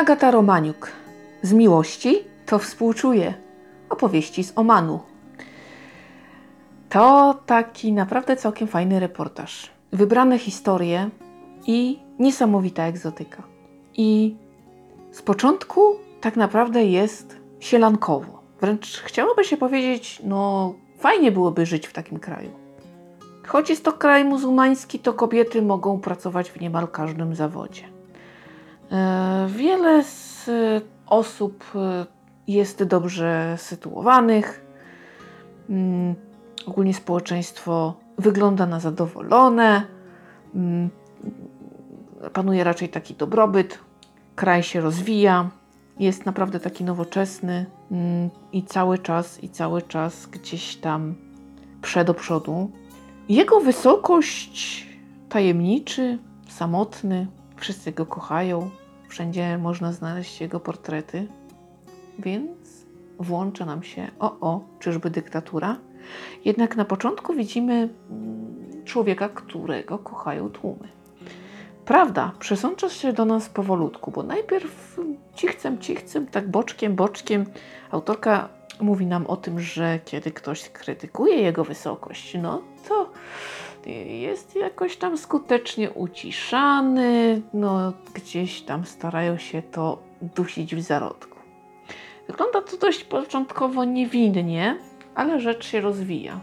Agata Romaniuk. Z miłości to współczuje. Opowieści z Omanu. To taki naprawdę całkiem fajny reportaż. Wybrane historie i niesamowita egzotyka. I z początku tak naprawdę jest sielankowo. Wręcz chciałoby się powiedzieć, no fajnie byłoby żyć w takim kraju. Choć jest to kraj muzułmański, to kobiety mogą pracować w niemal każdym zawodzie. E, wiele z osób e, jest dobrze sytuowanych. Mm, ogólnie społeczeństwo wygląda na zadowolone. Mm, panuje raczej taki dobrobyt. Kraj się rozwija. Jest naprawdę taki nowoczesny mm, i cały czas, i cały czas gdzieś tam przed do przodu. Jego wysokość tajemniczy, samotny, wszyscy go kochają, wszędzie można znaleźć jego portrety, więc włącza nam się, o, o, czyżby dyktatura? Jednak na początku widzimy mm, człowieka, którego kochają tłumy. Prawda, przesącza się do nas powolutku, bo najpierw cichcem, cichcem, tak boczkiem, boczkiem autorka mówi nam o tym, że kiedy ktoś krytykuje jego wysokość, no to jest jakoś tam skutecznie uciszany, no gdzieś tam starają się to dusić w zarodku. Wygląda to dość początkowo niewinnie, ale rzecz się rozwija.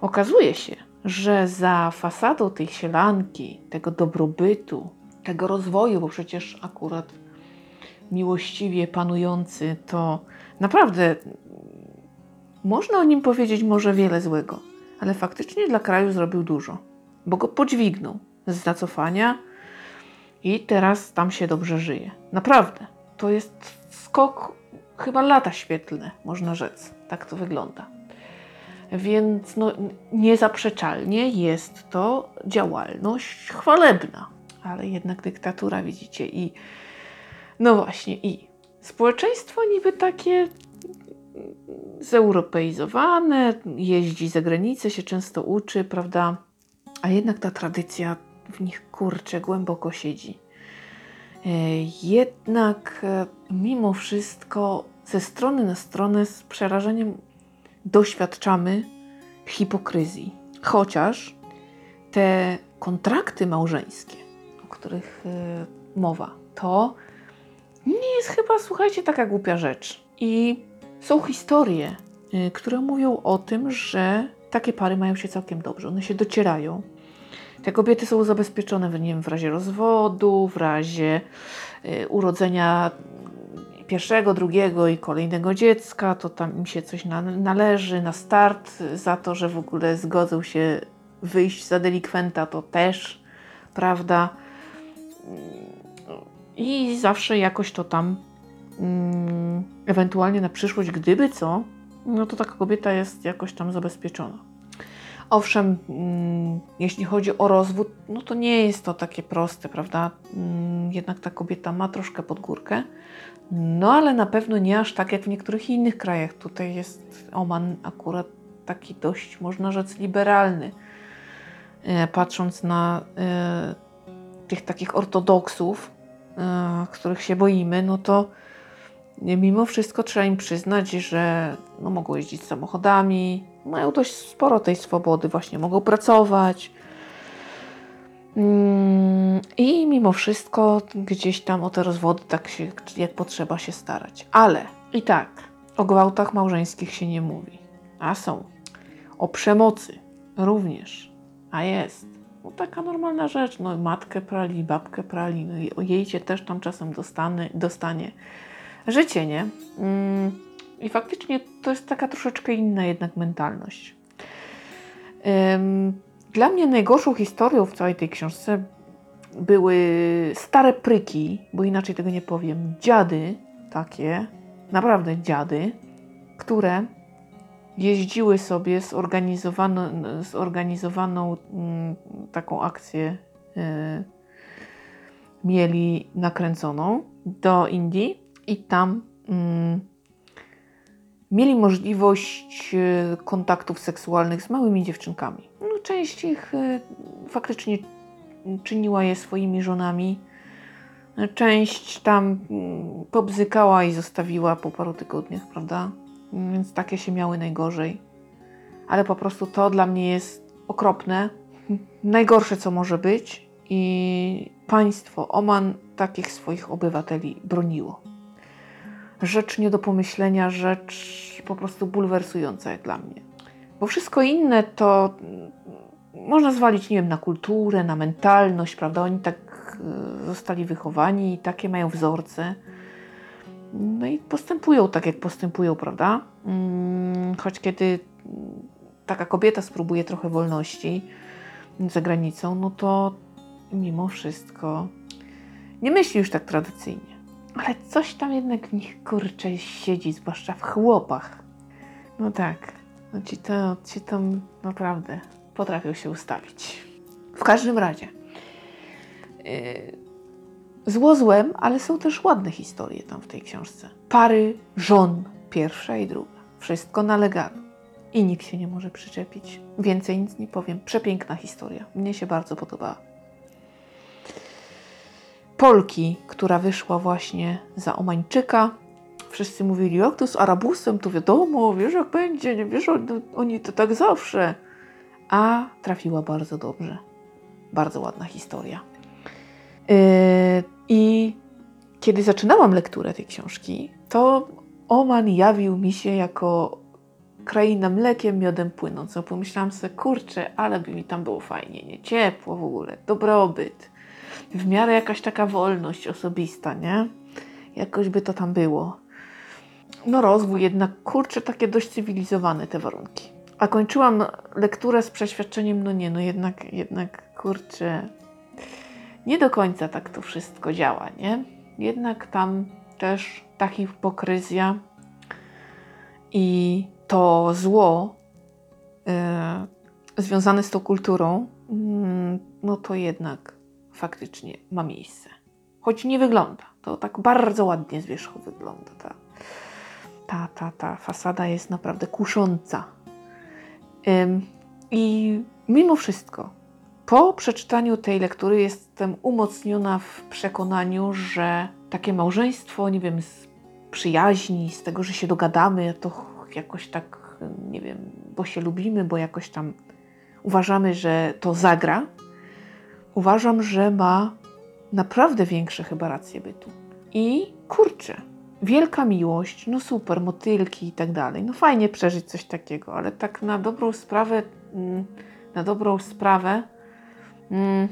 Okazuje się, że za fasadą tej sielanki, tego dobrobytu, tego rozwoju, bo przecież akurat miłościwie panujący, to naprawdę można o nim powiedzieć może wiele złego, ale faktycznie dla kraju zrobił dużo, bo go podźwignął z zacofania i teraz tam się dobrze żyje. Naprawdę, to jest skok chyba lata świetlne, można rzec. Tak to wygląda. Więc no, niezaprzeczalnie jest to działalność chwalebna, ale jednak dyktatura, widzicie, i no właśnie, i społeczeństwo niby takie zeuropeizowane, jeździ za granicę, się często uczy, prawda? A jednak ta tradycja w nich kurczę głęboko siedzi. E, jednak e, mimo wszystko ze strony na stronę z przerażeniem doświadczamy hipokryzji. Chociaż te kontrakty małżeńskie, o których y, mowa, to nie jest chyba, słuchajcie, taka głupia rzecz. I są historie, y, które mówią o tym, że takie pary mają się całkiem dobrze, one się docierają. Te kobiety są zabezpieczone w, nie wiem, w razie rozwodu, w razie y, urodzenia pierwszego, drugiego i kolejnego dziecka, to tam im się coś na, należy na start za to, że w ogóle zgodzą się wyjść za delikwenta, to też, prawda? I zawsze jakoś to tam ewentualnie na przyszłość, gdyby co, no to taka kobieta jest jakoś tam zabezpieczona. Owszem, mm, jeśli chodzi o rozwód, no to nie jest to takie proste, prawda? Mm, jednak ta kobieta ma troszkę pod górkę. No ale na pewno nie aż tak jak w niektórych innych krajach. Tutaj jest Oman akurat taki dość, można rzec, liberalny. E, patrząc na e, tych takich ortodoksów, e, których się boimy, no to mimo wszystko trzeba im przyznać, że no, mogą jeździć samochodami, mają dość sporo tej swobody, właśnie mogą pracować, Mm, I mimo wszystko gdzieś tam o te rozwody tak się, jak potrzeba się starać. Ale i tak, o gwałtach małżeńskich się nie mówi. A są. O przemocy również. A jest. No taka normalna rzecz. No matkę prali, babkę prali. No, jej cię też tam czasem dostanie, dostanie. Życie, nie? Mm, I faktycznie to jest taka troszeczkę inna jednak mentalność. Dla mnie najgorszą historią w całej tej książce były stare pryki, bo inaczej tego nie powiem, dziady takie, naprawdę dziady, które jeździły sobie zorganizowaną, zorganizowaną mm, taką akcję yy, mieli nakręconą do Indii i tam yy, mieli możliwość e, kontaktów seksualnych z małymi dziewczynkami. No, część ich e, faktycznie czyniła je swoimi żonami, Część tam mm, pobzykała i zostawiła po paru tygodniach, prawda? Więc takie się miały najgorzej. Ale po prostu to dla mnie jest okropne. Najgorsze, co może być. I państwo Oman takich swoich obywateli broniło. Rzecz nie do pomyślenia, rzecz po prostu bulwersująca jak dla mnie. Bo wszystko inne to mm, można zwalić, nie wiem, na kulturę, na mentalność, prawda? Oni tak y, zostali wychowani i takie mają wzorce. No i postępują tak, jak postępują, prawda? Mm, choć kiedy taka kobieta spróbuje trochę wolności za granicą, no to mimo wszystko nie myśli już tak tradycyjnie. Ale coś tam jednak w nich kurczę siedzi, zwłaszcza w chłopach. No tak, no ci, to, ci tam naprawdę potrafią się ustawić. W każdym razie. Yy, zło złem, ale są też ładne historie tam w tej książce. Pary żon, pierwsza i druga. Wszystko na legalu. I nikt się nie może przyczepić. Więcej nic nie powiem. Przepiękna historia. Mnie się bardzo podobała. Polki, która wyszła właśnie za Omańczyka. Wszyscy mówili, jak to z Arabusem, to wiadomo, wiesz jak będzie, nie wiesz, oni to tak zawsze. A trafiła bardzo dobrze. Bardzo ładna historia. Yy, I kiedy zaczynałam lekturę tej książki, to Oman jawił mi się jako kraina mlekiem, miodem płynącą. Pomyślałam sobie, kurczę, ale by mi tam było fajnie, nie? Ciepło w ogóle, dobrobyt. W miarę jakaś taka wolność osobista, nie? Jakoś by to tam było. No rozwój jednak, kurczę, takie dość cywilizowane te warunki. A kończyłam lekturę z przeświadczeniem, no nie, no jednak, jednak, kurczę, nie do końca tak to wszystko działa, nie? Jednak tam też ta hipokryzja i to zło y, związane z tą kulturą, y, no to jednak faktycznie ma miejsce. Choć nie wygląda. To tak bardzo ładnie z wierzchu wygląda. Ta, ta, ta, ta fasada jest naprawdę kusząca. Y, I mimo wszystko, po przeczytaniu tej lektury jestem umocniona w przekonaniu, że takie małżeństwo, nie wiem, z przyjaźni, z tego, że się dogadamy, to jakoś tak, nie wiem, bo się lubimy, bo jakoś tam uważamy, że to zagra, uważam, że ma naprawdę większe chyba racje bytu. I kurczę, wielka miłość, no super, motylki i tak dalej. No fajnie przeżyć coś takiego, ale tak na dobrą sprawę, mm, na dobrą sprawę, mm,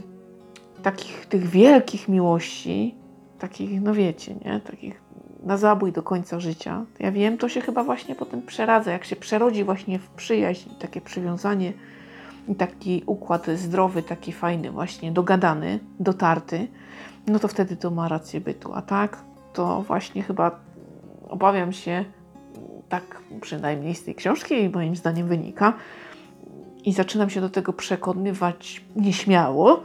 takich tych wielkich miłości, takich, no wiecie, nie, takich na zabój do końca życia. Ja wiem, to się chyba właśnie potem przeradza, jak się przerodzi właśnie w przyjaźń, takie przywiązanie i taki układ zdrowy, taki fajny, właśnie dogadany, dotarty, no to wtedy to ma rację bytu. A tak, to właśnie chyba obawiam się, tak przynajmniej z tej książki moim zdaniem wynika, i zaczynam się do tego przekonywać nieśmiało,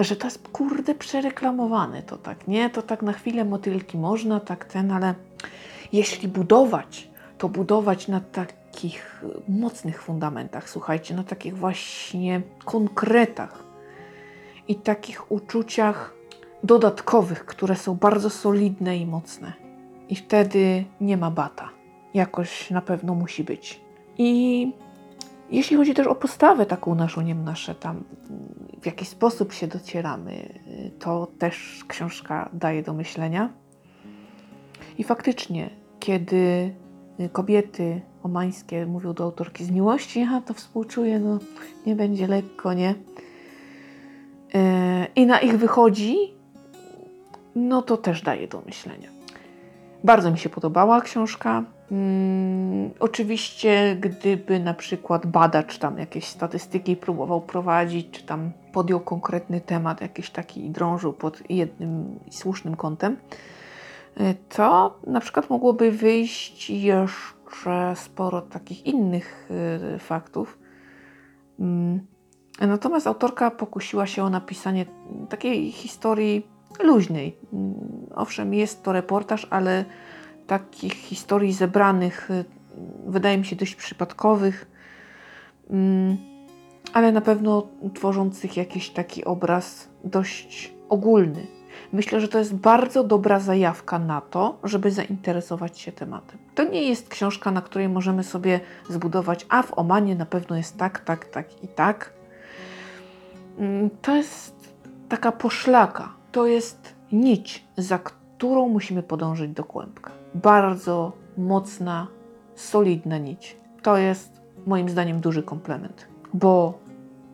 że to jest kurde przereklamowane to tak, nie? To tak na chwilę motylki można, tak ten, ale jeśli budować, to budować na takich mocnych fundamentach, słuchajcie, na takich właśnie konkretach i takich uczuciach dodatkowych, które są bardzo solidne i mocne. I wtedy nie ma bata. Jakoś na pewno musi być. I jeśli chodzi też o postawę taką naszą, nie nasze tam, w jaki sposób się docieramy, to też książka daje do myślenia. I faktycznie, kiedy kobiety omańskie mówią do autorki z miłości, ja to współczuję, no nie będzie lekko, nie? E, I na ich wychodzi, no to też daje do myślenia. Bardzo mi się podobała książka. Hmm, oczywiście, gdyby na przykład badacz tam jakieś statystyki próbował prowadzić, czy tam podjął konkretny temat, jakiś taki drążył pod jednym słusznym kątem, y, to na przykład mogłoby wyjść jeszcze sporo takich innych y, faktów. Hmm, natomiast autorka pokusiła się o napisanie takiej historii luźnej. Hmm, owszem, jest to reportaż, ale takich historii zebranych, y, wydaje mi się dość przypadkowych, mm, ale na pewno tworzących jakiś taki obraz dość ogólny. Myślę, że to jest bardzo dobra zajawka na to, żeby zainteresować się tematem. To nie jest książka, na której możemy sobie zbudować, a w Omanie na pewno jest tak, tak, tak i tak. Mm, To jest taka poszlaka, to jest nić, za którą musimy podążyć do kłębka. Bardzo mocna, solidna nić. To jest moim zdaniem duży komplement, bo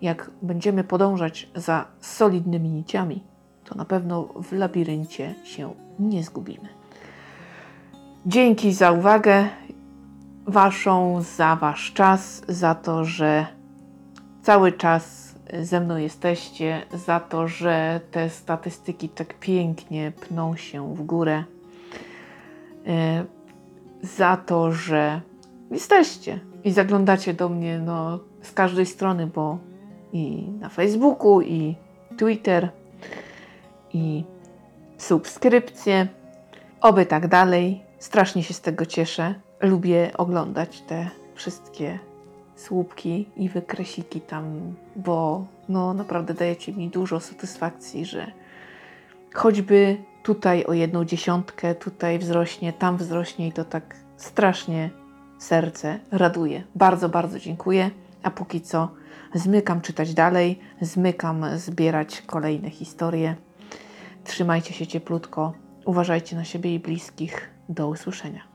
jak będziemy podążać za solidnymi niciami, to na pewno w labiryncie się nie zgubimy. Dzięki za uwagę Waszą, za Wasz czas, za to, że cały czas ze mną jesteście, za to, że te statystyki tak pięknie pną się w górę, e, za to, że jesteście i zaglądacie do mnie no, z każdej strony, bo i na Facebooku, i Twitter, i subskrypcje. Oby tak dalej. Strasznie się z tego cieszę. Lubię oglądać te wszystkie słupki i wykresiki tam, bo no naprawdę dajecie mi dużo satysfakcji, że choćby tutaj o jedną dziesiątkę, tutaj wzrośnie, tam wzrośnie i to tak strasznie serce raduje. Bardzo, bardzo dziękuję. A póki co zmykam czytać dalej, zmykam zbierać kolejne historie. Trzymajcie się cieplutko, uważajcie na siebie i bliskich. Do usłyszenia.